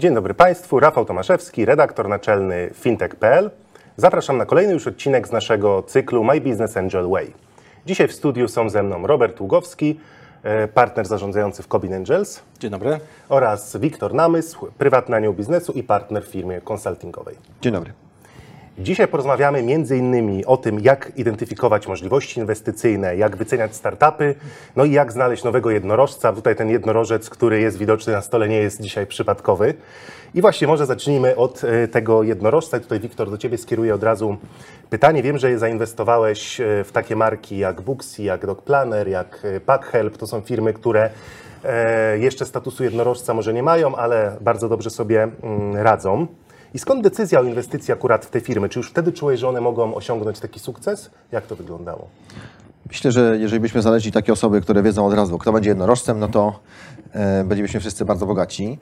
Dzień dobry Państwu, Rafał Tomaszewski, redaktor naczelny fintech.pl. Zapraszam na kolejny już odcinek z naszego cyklu My Business Angel Way. Dzisiaj w studiu są ze mną Robert Ługowski, e, partner zarządzający w Cobin Angels Dzień dobry. oraz Wiktor Namysł, prywatny anioł biznesu i partner w firmie konsultingowej. Dzień dobry. Dzisiaj porozmawiamy m.in. o tym, jak identyfikować możliwości inwestycyjne, jak wyceniać startupy, no i jak znaleźć nowego jednorożca. Tutaj ten jednorożec, który jest widoczny na stole, nie jest dzisiaj przypadkowy. I właśnie może zacznijmy od e, tego jednorożca. Tutaj, Wiktor, do Ciebie skieruję od razu pytanie. Wiem, że zainwestowałeś e, w takie marki jak Booksy, jak DocPlanner, jak e, PackHelp. To są firmy, które jeszcze statusu jednorożca może nie mają, ale bardzo dobrze sobie mm, radzą. I skąd decyzja o inwestycji akurat w te firmy? Czy już wtedy czułeś, że one mogą osiągnąć taki sukces? Jak to wyglądało? Myślę, że jeżeli byśmy znaleźli takie osoby, które wiedzą od razu, kto będzie jednorożcem, no to e, będziemy wszyscy bardzo bogaci.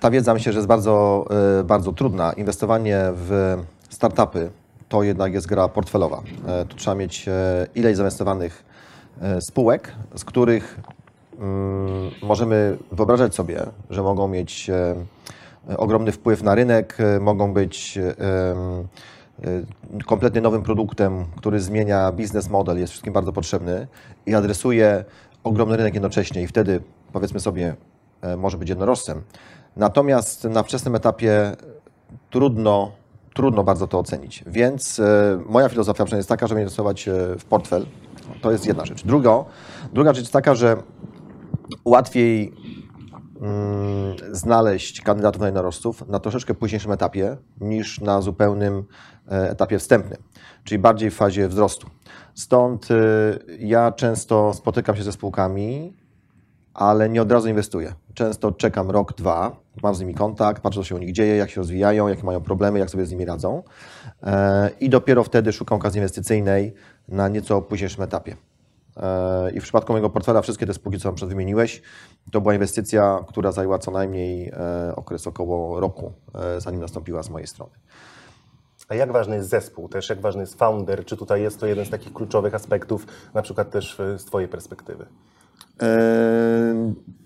Ta wiedza myślę, że jest bardzo, e, bardzo trudna. Inwestowanie w startupy to jednak jest gra portfelowa. E, tu trzeba mieć e, ileś zainwestowanych e, spółek, z których mm, możemy wyobrażać sobie, że mogą mieć ogromny wpływ na rynek, e, mogą być e, e, kompletnie nowym produktem, który zmienia biznes model, jest wszystkim bardzo potrzebny i adresuje ogromny rynek jednocześnie i wtedy powiedzmy sobie e, może być jednorożcem. Natomiast na wczesnym etapie trudno, trudno bardzo to ocenić. Więc e, moja filozofia jest taka, żeby inwestować e, w portfel. To jest jedna rzecz. Drugo, druga rzecz jest taka, że łatwiej znaleźć kandydatów na jednorożców na troszeczkę późniejszym etapie niż na zupełnym e, etapie wstępnym, czyli bardziej w fazie wzrostu. Stąd e, ja często spotykam się ze spółkami, ale nie od razu inwestuję. Często czekam rok, dwa, mam z nimi kontakt, patrzę, co się u nich dzieje, jak się rozwijają, jakie mają problemy, jak sobie z nimi radzą. E, I dopiero wtedy szukam okazji inwestycyjnej na nieco późniejszym etapie. E, I w przypadku mojego portfela wszystkie te spółki, co przed wymieniłeś, to była inwestycja, która zajęła co najmniej e, okres około roku, e, zanim nastąpiła z mojej strony. A jak ważny jest zespół też? Jak ważny jest founder? Czy tutaj jest to jeden z takich kluczowych aspektów, na przykład też z Twojej perspektywy?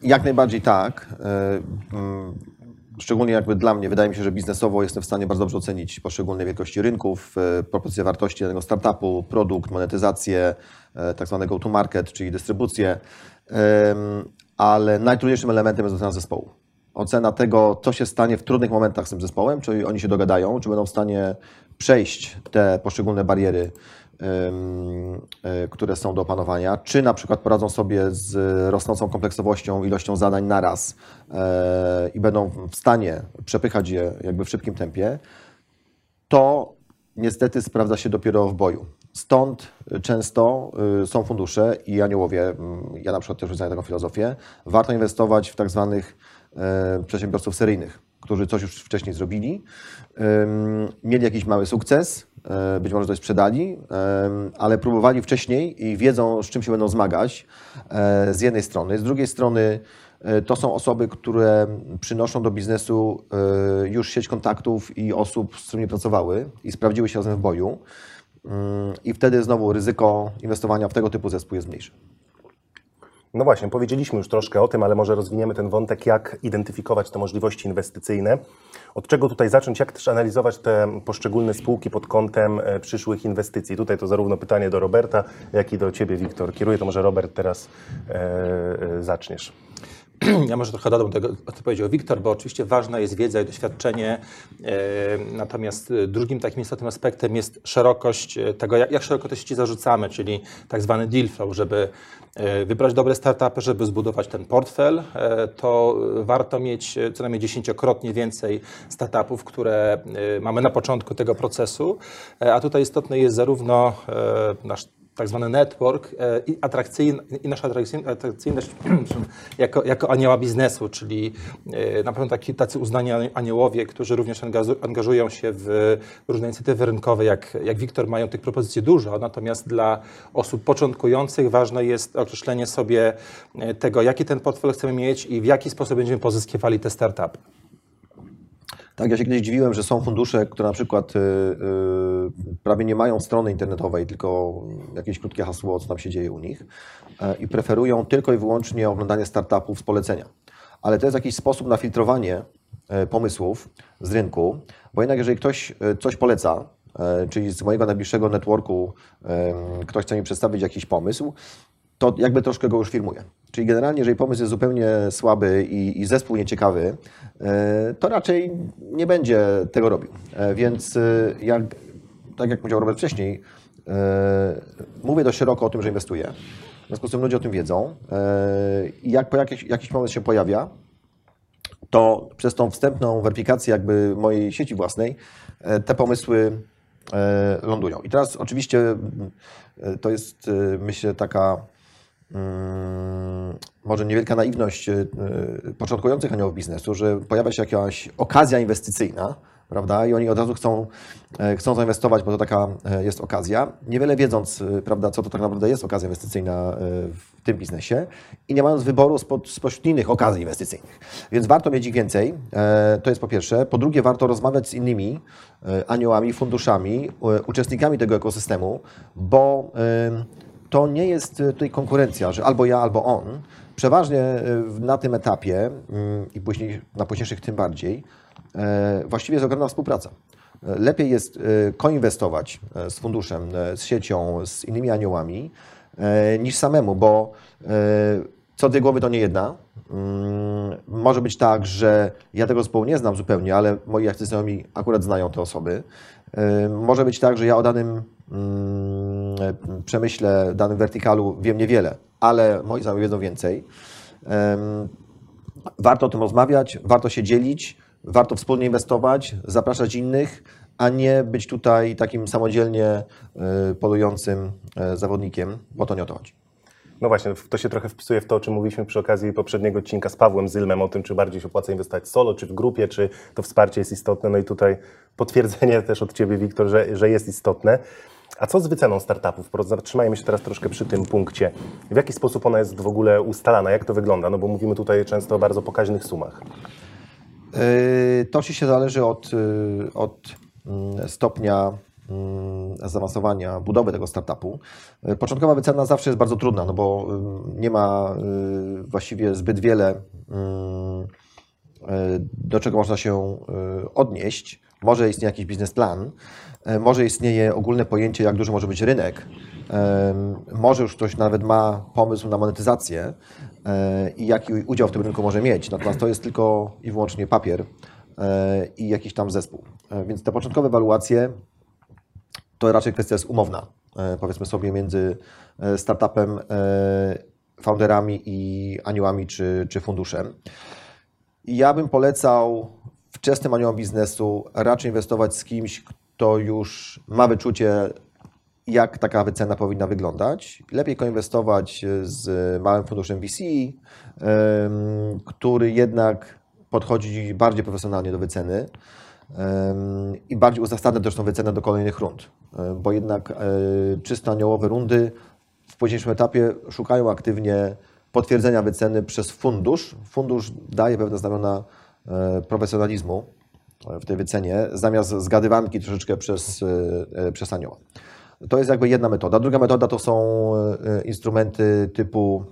Jak najbardziej tak. Szczególnie jakby dla mnie, wydaje mi się, że biznesowo jestem w stanie bardzo dobrze ocenić poszczególne wielkości rynków, e, propozycje wartości danego startupu, produkt, monetyzację, e, tak zwane go-to-market, czyli dystrybucję, ale najtrudniejszym elementem jest ocena zespołu. Ocena tego, co się stanie w trudnych momentach z tym zespołem, czy oni się dogadają, czy będą w stanie przejść te poszczególne bariery, które są do opanowania, czy na przykład poradzą sobie z rosnącą kompleksowością, ilością zadań naraz e, i będą w stanie przepychać je jakby w szybkim tempie, to niestety sprawdza się dopiero w boju. Stąd często y, są fundusze i aniołowie, ja na przykład też wyznaję taką filozofię, warto inwestować w tak zwanych e, przedsiębiorców seryjnych, którzy coś już wcześniej zrobili, mieli jakiś mały sukces, e, być może coś sprzedali, ale próbowali wcześniej i wiedzą, z czym się będą zmagać e, z jednej strony. Z drugiej strony e, to są osoby, które przynoszą do biznesu już sieć kontaktów i osób, z którymi pracowały i sprawdziły się razem w boju. Ym, I wtedy znowu ryzyko inwestowania w tego typu zespół jest mniejsze. No właśnie, powiedzieliśmy już troszkę o tym, ale może rozwiniemy ten wątek, jak identyfikować te możliwości inwestycyjne. Od czego tutaj zacząć, jak też analizować te poszczególne spółki pod kątem e, przyszłych inwestycji? Tutaj to zarówno pytanie do Roberta, jak i do Ciebie, Wiktor. Kieruję to może Robert teraz e, e, zaczniesz. Ja może trochę dodam do tego, co powiedział Wiktor, bo oczywiście ważna jest wiedza i doświadczenie. e, Natomiast e, drugim takim istotnym aspektem jest szerokość e, tego, jak, szeroko te sieci zarzucamy, czyli tak zwany deal flow, żeby wybrać dobre startupy, żeby zbudować ten portfel, to warto mieć co najmniej dziesięciokrotnie więcej startupów, które mamy na początku tego procesu. A tutaj istotny jest zarówno nasz tak zwany network e, i, atrakcyjn, i nasza atrakcyjn- atrakcyjność jako, jako anioła biznesu, czyli e, na pewno taki, tacy uznani aniołowie, którzy również angażu- angażują się w różne inicjatywy rynkowe, jak, jak Wiktor, mają tych propozycji dużo, natomiast dla osób początkujących ważne jest określenie sobie e, tego, jaki ten portfel chcemy mieć i w jaki sposób będziemy pozyskiwali te startupy. Tak, ja się kiedyś dziwiłem, że są fundusze, które na przykład y, y, prawie nie mają strony internetowej, tylko jakieś krótkie hasło, co tam się dzieje u nich e, i preferują tylko i wyłącznie oglądanie startupów z polecenia. Ale to jest jakiś sposób na filtrowanie e, pomysłów z rynku, bo jednak jeżeli ktoś e, coś poleca, czyli z mojego najbliższego networku ktoś chce mi przedstawić jakiś pomysł, to jakby troszkę go już firmuje. Czyli generalnie, jeżeli pomysł jest zupełnie słaby i, i zespół nieciekawy, e, to raczej nie będzie tego robił. E, Więc e, jak, tak jak powiedział Robert wcześniej, mówię dość szeroko o tym, że inwestuję. W związku z tym ludzie o tym wiedzą. I jak po jakiś, jakiś pomysł się pojawia, to przez tą wstępną weryfikację jakby mojej sieci własnej te pomysły lądują. I teraz oczywiście to jest myślę taka może niewielka naiwność e, e, początkujących aniołów biznesu, że pojawia się jakaś okazja inwestycyjna, prawda? I oni od razu chcą, chcą zainwestować, bo to taka jest okazja, niewiele wiedząc, prawda, co to tak naprawdę jest okazja inwestycyjna w tym biznesie i nie mając wyboru spod, spośród innych okazji inwestycyjnych. Więc warto mieć ich więcej, to jest po pierwsze. Po drugie, warto rozmawiać z innymi aniołami, funduszami, uczestnikami tego ekosystemu, bo to nie jest e, tutaj konkurencja, że albo ja, albo on. Przeważnie e, na tym etapie mm, i później, na późniejszych tym bardziej, e, właściwie jest ogromna współpraca. Lepiej jest koinwestować z funduszem, z siecią, z innymi aniołami, niż samemu, bo co dwie głowy to nie jedna. Mm, Może być tak, że ja tego zespołu nie znam zupełnie, ale moi znajomi akurat znają te osoby. Może być tak, że ja o danym mm, przemyśle, danym wertykalu wiem niewiele, ale moi znajomi wiedzą więcej. Warto o tym rozmawiać, warto się dzielić, warto wspólnie inwestować, zapraszać innych, a nie być tutaj takim samodzielnie e, polującym e, zawodnikiem, bo to nie o to chodzi. No właśnie, to się trochę wpisuje w to, o czym mówiliśmy przy okazji poprzedniego odcinka z Pawłem Zylmem, o tym, czy bardziej się opłaca inwestować solo, czy w grupie, czy to wsparcie jest istotne. No i tutaj potwierdzenie też od Ciebie, Wiktor, że, że jest istotne. A co z wyceną startupów? Zatrzymajmy się teraz troszkę przy tym punkcie. W jaki sposób ona jest w ogóle ustalana? Jak to wygląda? No bo mówimy tutaj często o bardzo pokaźnych sumach. Yy, To oczywiście zależy od, yy, od mm, stopnia mm, zaawansowania budowy tego startupu. Yy, Początkowa wycena zawsze jest bardzo trudna, no bo yy, nie ma właściwie zbyt wiele, do czego można się odnieść. Może istnieje jakiś biznesplan, yy, może istnieje ogólne pojęcie, jak duży może być rynek, może już ktoś nawet ma pomysł na monetyzację yy, i jaki udział w tym rynku może mieć. Natomiast to jest tylko i wyłącznie papier yy, i jakiś tam zespół. Więc te początkowe ewaluacje to raczej kwestia jest umowna, e, powiedzmy sobie, między e, startupem, e, founderami i aniołami czy, czy funduszem. Ja bym polecał wczesnym aniołom biznesu raczej inwestować z kimś, kto już ma wyczucie, jak taka wycena powinna wyglądać. Lepiej koinwestować z małym funduszem VC, który jednak podchodzi bardziej profesjonalnie do wyceny i bardziej uzasadnia też tą wycenę do kolejnych rund, E, bo jednak e, czysto aniołowe rundy w późniejszym etapie szukają aktywnie potwierdzenia wyceny przez fundusz. Fundusz daje pewne znamiona profesjonalizmu e, w tej wycenie, zamiast zgadywanki troszeczkę przez, e, e, przez anioła. To jest jakby jedna metoda. Druga metoda to są e, instrumenty typu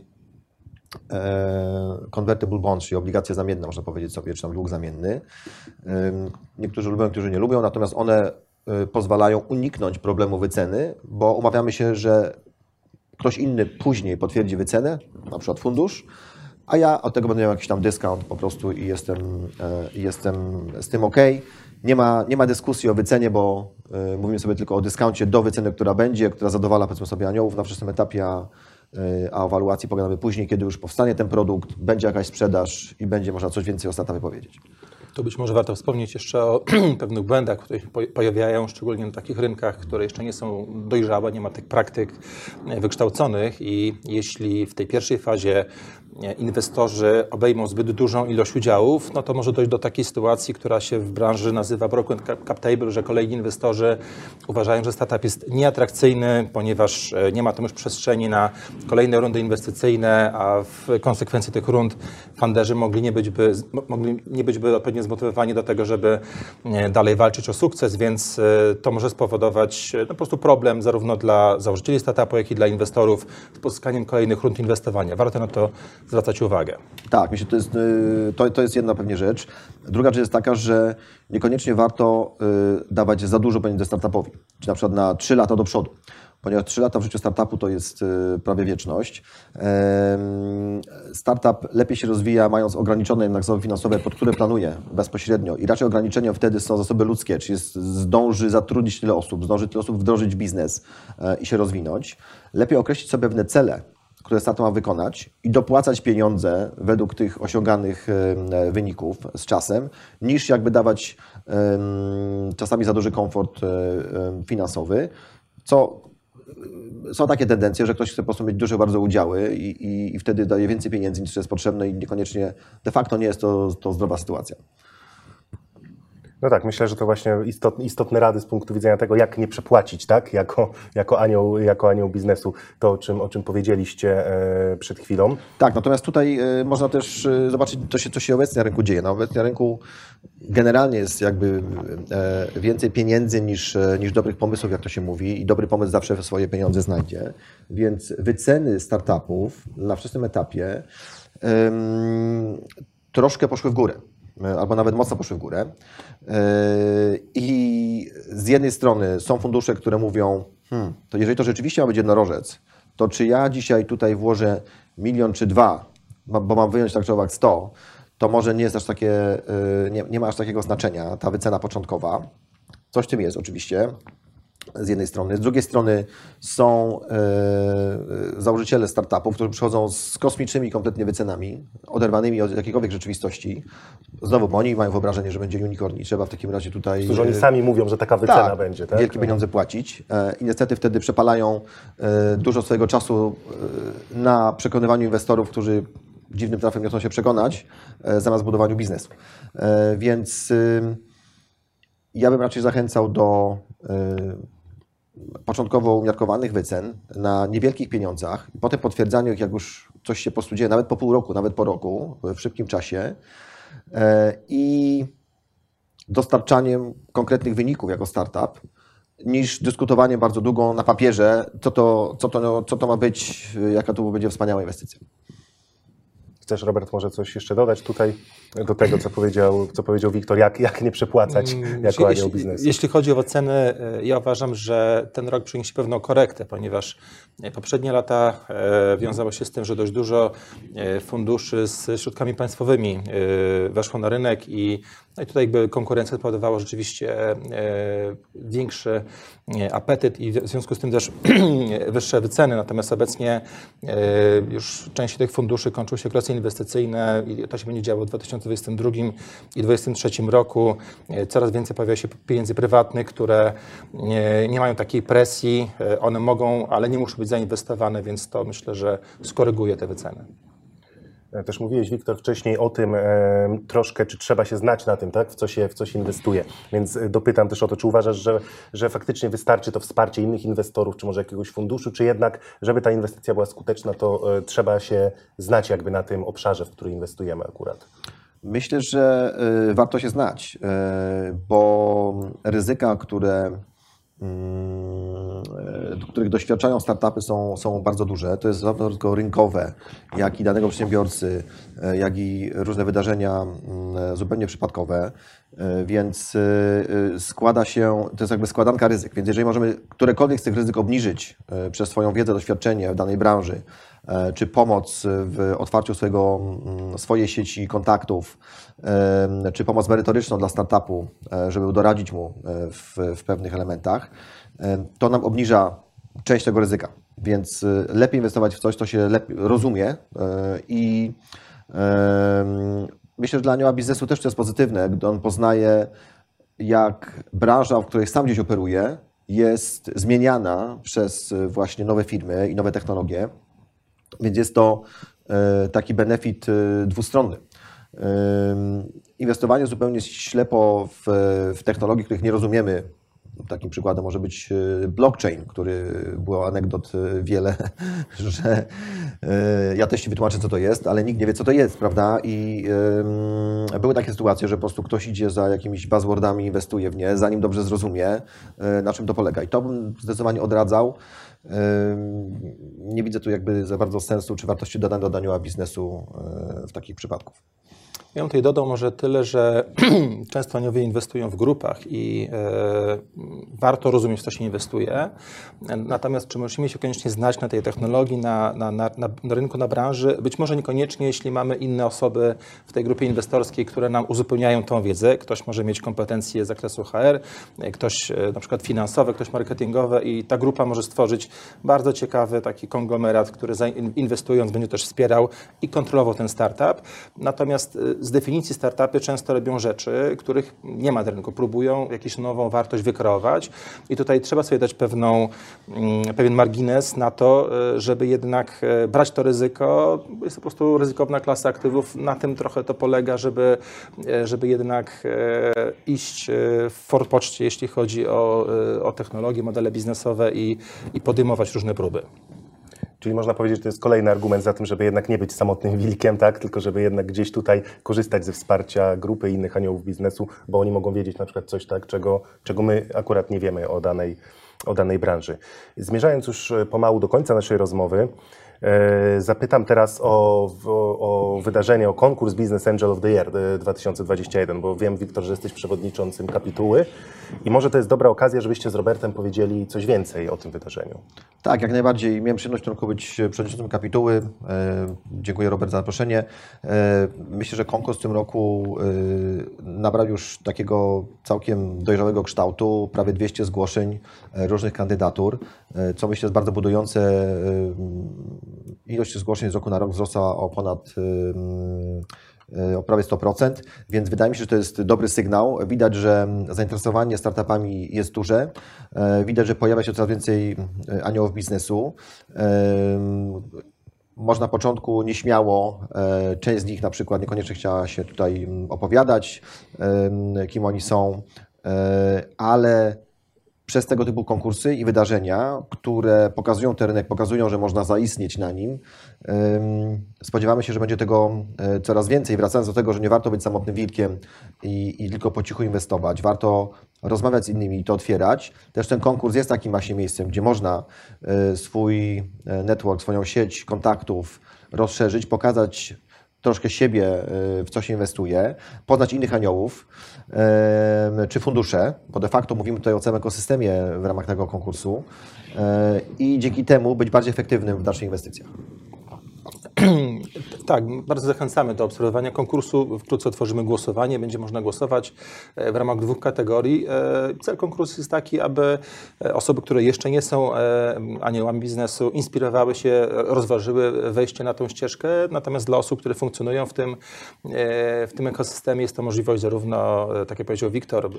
e, convertible bond, czyli obligacje zamienne, można powiedzieć sobie, czy tam dług zamienny. Niektórzy lubią, niektórzy nie lubią, natomiast one pozwalają uniknąć problemu wyceny, bo umawiamy się, że ktoś inny później potwierdzi wycenę, na przykład fundusz, a ja od tego będę miał jakiś tam dyskount po prostu i jestem, e, jestem z tym ok. Nie ma, nie ma dyskusji o wycenie, bo e, mówimy sobie tylko o dyskauncie do wyceny, która będzie, która zadowala powiedzmy sobie aniołów na wczesnym etapie, a, e, a o ewaluacji pogadamy później, kiedy już powstanie ten produkt, będzie jakaś sprzedaż i będzie można coś więcej o startupie powiedzieć. Być może warto wspomnieć jeszcze o pewnych błędach, które się po- pojawiają, szczególnie na takich rynkach, które jeszcze nie są dojrzałe, nie ma tych praktyk e, wykształconych i jeśli w tej pierwszej fazie e, inwestorzy obejmą zbyt dużą ilość udziałów, no to może dojść do takiej sytuacji, która się w branży nazywa broken cap cap table, że kolejni inwestorzy uważają, że startup jest nieatrakcyjny, ponieważ e, nie ma tam już przestrzeni na kolejne rundy inwestycyjne, a w konsekwencji tych rund funderzy mogli nie być, by, mogli nie być by odpowiednio zmotywowani do tego, żeby e, dalej walczyć o sukces, więc e, to może spowodować e, no, po prostu problem zarówno dla założycieli startupu, jak i dla inwestorów z pozyskaniem kolejnych rund inwestowania. Warto na to zwracać uwagę. Tak, myślę, to jest, to, to jest jedna pewnie rzecz. Druga rzecz jest taka, że niekoniecznie warto dawać za dużo pieniędzy startupowi, czy na przykład na 3 lata do przodu. Ponieważ 3 lata w życiu startupu to jest y, prawie wieczność. Startup lepiej się rozwija, mając ograniczone jednak zasoby finansowe, pod które planuje bezpośrednio. I raczej ograniczeniem wtedy są zasoby ludzkie, czyli zdąży zatrudnić tyle osób, zdąży tyle osób wdrożyć biznes e, i się rozwinąć. Lepiej określić sobie pewne cele, które startup ma wykonać i dopłacać pieniądze według tych osiąganych e, wyników z czasem, niż jakby dawać czasami za duży komfort e, finansowy, co są takie tendencje, że ktoś chce po prostu mieć duże bardzo udziały i, i, i wtedy daje więcej pieniędzy niż jest potrzebne i niekoniecznie de facto nie jest to, to zdrowa sytuacja. No tak, myślę, że to właśnie istotne, istotne rady z punktu widzenia tego, jak nie przepłacić, tak? Jako, jako, anioł, jako anioł biznesu, to o czym, o czym powiedzieliście e, przed chwilą. Tak, natomiast tutaj y, można też y, zobaczyć, co się, co się obecnie na rynku dzieje. No, obecnie na rynku generalnie jest jakby e, więcej pieniędzy niż, e, niż dobrych pomysłów, jak to się mówi, i dobry pomysł zawsze swoje pieniądze znajdzie. Więc wyceny startupów na wczesnym etapie troszkę poszły w górę. E, Albo nawet mocno poszły w górę. E, I z jednej strony są fundusze, które mówią, hmm, to jeżeli to rzeczywiście ma być jednorożec, to czy ja dzisiaj tutaj włożę milion czy dwa, bo mam wyjąć tak czy owak 100, to może nie jest aż takie, y, nie, nie ma aż takiego znaczenia ta wycena początkowa. Coś w tym jest oczywiście, z jednej strony. Z drugiej strony są y, założyciele startupów, którzy przychodzą z kosmicznymi kompletnie wycenami, oderwanymi od jakiejkolwiek rzeczywistości. Znowu, bo oni mają wyobrażenie, że będzie unicorn i trzeba w takim razie tutaj... Którzy oni y, sami mówią, że taka wycena będzie, tak? wielkie pieniądze płacić e, i niestety wtedy przepalają e, dużo swojego czasu e, na przekonywaniu inwestorów, którzy dziwnym trafem nie chcą się przekonać, e, zamiast budowaniu biznesu. E, Więc ja bym raczej zachęcał do y, początkowo umiarkowanych wycen na niewielkich pieniądzach i potem potwierdzaniu ich, jak już coś się po prostu dzieje, nawet po pół roku, nawet po roku, w szybkim czasie e, i dostarczaniem konkretnych wyników jako startup, niż dyskutowaniem bardzo długo na papierze, co to, co to, co to ma być, jaka to będzie wspaniała inwestycja. Chcesz, Robert, może coś jeszcze dodać tutaj do tego, co powiedział, co powiedział Wiktor, jak, jak nie przepłacać Mm, jako anioł jeśli, biznesu? jeśli chodzi o oceny, e, ja uważam, że ten rok przyniesie pewną korektę, ponieważ e, poprzednie lata e, wiązały się z tym, że dość dużo funduszy z środkami państwowymi weszło na rynek i, no i tutaj jakby konkurencja spowodowała rzeczywiście większy apetyt i w związku z tym też wyższe wyceny. Natomiast obecnie już część tych funduszy kończyły się okresy inwestycyjne i to się będzie działo w 2022 i 2023 roku. E, Coraz więcej pojawia się pieniędzy prywatnych, które nie, nie mają takiej presji. E, One mogą, ale nie muszą być zainwestowane, więc to myślę, że skoryguje te wyceny. E, Też mówiłeś, Wiktor, wcześniej o tym e, troszkę, czy trzeba się znać na tym, tak, w co się, w co się inwestuje. Więc e, dopytam też o to, czy uważasz, że, że faktycznie wystarczy to wsparcie innych inwestorów, czy może jakiegoś funduszu, czy jednak, żeby ta inwestycja była skuteczna, to e, trzeba się znać jakby na tym obszarze, w który inwestujemy akurat. Myślę, że y, warto się znać, bo ryzyka, które, których doświadczają startupy są, są bardzo duże. To jest zarówno rynkowe, jak i danego przedsiębiorcy, y, jak i różne wydarzenia mm, zupełnie przypadkowe. Więc składa się, to jest jakby składanka ryzyk. Więc jeżeli możemy którekolwiek z tych ryzyk obniżyć przez swoją wiedzę, doświadczenie w danej branży, e, czy pomoc w otwarciu swojego, mm, swojej sieci kontaktów, em, czy pomoc merytoryczną dla startupu, e, żeby doradzić mu e, w, w pewnych elementach, e, to nam obniża część tego ryzyka. Więc e, lepiej inwestować w coś, co się lepiej rozumie e, i myślę, że dla anioła biznesu też to jest pozytywne, gdy on poznaje, jak branża, w której sam gdzieś operuje, jest zmieniana przez e, właśnie nowe firmy i nowe technologie. Więc jest to e, taki benefit e, dwustronny. Ym, Inwestowanie zupełnie ślepo w, w technologii, których nie rozumiemy Takim przykładem może być e, blockchain, który było anegdot e, wiele, że e, ja też ci wytłumaczę, co to jest, ale nikt nie wie, co to jest, prawda? I były takie sytuacje, że po prostu ktoś idzie za jakimiś buzzwordami, inwestuje w nie, zanim dobrze zrozumie, na czym to polega. I to bym zdecydowanie odradzał. Nie widzę tu jakby za bardzo sensu czy wartości dodanej do dania biznesu w takich przypadków. Ja bym tutaj dodał może tyle, że często aniowie inwestują w grupach i e, warto rozumieć, w co się inwestuje. Natomiast czy musimy się koniecznie znać na tej technologii, na, na, na, na rynku, na branży? Być może niekoniecznie, jeśli mamy inne osoby w tej grupie inwestorskiej, które nam uzupełniają tą wiedzę. Ktoś może mieć kompetencje z zakresu HR, e, ktoś e, na przykład finansowe, ktoś marketingowe i ta grupa może stworzyć bardzo ciekawy taki konglomerat, który inwestując będzie też wspierał i kontrolował ten startup. Natomiast y, z definicji startupy często robią rzeczy, których nie ma na rynku. Próbują jakąś nową wartość wykreować i tutaj trzeba sobie dać pewną, mm, pewien margines na to, y, żeby jednak y, brać to ryzyko. Jest to po prostu ryzykowna klasa aktywów. Na tym trochę to polega, żeby, y, żeby jednak iść w forpoczcie, jeśli chodzi o, o technologie, modele biznesowe i, i podejmować różne próby. Czyli można powiedzieć, że to jest kolejny argument za tym, żeby jednak nie być samotnym wilkiem, tak? tylko żeby jednak gdzieś tutaj korzystać ze wsparcia grupy innych aniołów biznesu, bo oni mogą wiedzieć na przykład coś tak, czego, czego my akurat nie wiemy o danej, o danej branży. Zmierzając już e, pomału do końca naszej rozmowy, zapytam teraz o, o, o wydarzenie, o konkurs Business Angel of the Year e, 2021, bo wiem, Wiktor, że jesteś przewodniczącym kapituły i może to jest dobra okazja, żebyście z Robertem powiedzieli coś więcej o tym wydarzeniu. Tak, jak najbardziej. Miałem przyjemność tylko być przewodniczącym kapituły. E, Dziękuję Robert za zaproszenie. E, Myślę, że konkurs w tym roku e, nabrał już takiego całkiem dojrzałego kształtu. Prawie 200 zgłoszeń e, różnych kandydatur, e, co myślę jest bardzo budujące. E, Ilość zgłoszeń z roku na rok wzrosła o ponad e, o prawie 100%, więc wydaje mi się, że to jest dobry sygnał. Widać, że zainteresowanie startupami jest duże. E, Widać, że pojawia się coraz więcej e, aniołów biznesu. Em, Może na początku nieśmiało, e, część z nich na przykład niekoniecznie chciała się tutaj mm, opowiadać, kim oni są, e, ale przez tego typu konkursy i wydarzenia, które pokazują ten rynek, pokazują, że można zaistnieć na nim. Spodziewamy się, że będzie tego e, coraz więcej. Wracając do tego, że nie warto być samotnym wilkiem i, i tylko po cichu inwestować, warto rozmawiać z innymi i to otwierać. Też ten konkurs jest takim właśnie miejscem, gdzie można e, swój e, network, swoją sieć kontaktów rozszerzyć, pokazać troszkę siebie, y, w co się inwestuje, poznać innych aniołów czy fundusze, bo de facto mówimy tutaj o całym ekosystemie w ramach tego konkursu e, i dzięki temu być bardziej efektywnym w dalszych inwestycjach. Tak, bardzo zachęcamy do obserwowania konkursu. Wkrótce otworzymy głosowanie. Będzie można głosować e, w ramach dwóch kategorii. E, Cel konkursu jest taki, aby e, osoby, które jeszcze nie są aniołami biznesu, inspirowały się, rozważyły wejście na tą ścieżkę. Natomiast dla osób, które funkcjonują w tym, w tym ekosystemie, jest to możliwość zarówno, tak jak powiedział Wiktor,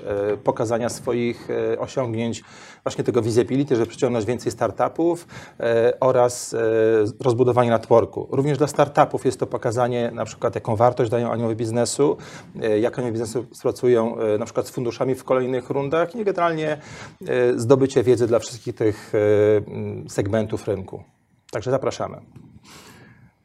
pokazania swoich osiągnięć, właśnie tego visibility, żeby przyciągnąć więcej startupów oraz rozbudowanie networku. Również dla startupów jest to pokazanie na przykład, jaką wartość dają anioły biznesu, e, jak anioły biznesu pracują e, na przykład z funduszami w kolejnych rundach i generalnie e, zdobycie wiedzy dla wszystkich tych segmentów rynku. Także zapraszamy.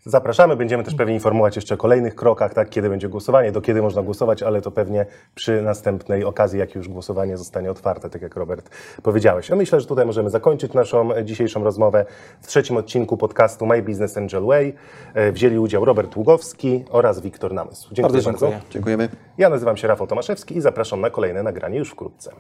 Zapraszamy, będziemy też pewnie informować jeszcze o kolejnych krokach, tak, kiedy będzie głosowanie, do kiedy można głosować, ale to pewnie przy następnej okazji, jak już głosowanie zostanie otwarte, tak jak Robert powiedziałeś. A myślę, że tutaj możemy zakończyć naszą dzisiejszą rozmowę. W trzecim odcinku podcastu My Business Angel Way e, wzięli udział Robert Ługowski oraz Wiktor Namysł. Dziękuję Bardzo dziękuję. Dziękujemy. Ja nazywam się Rafał Tomaszewski i zapraszam na kolejne nagranie już wkrótce.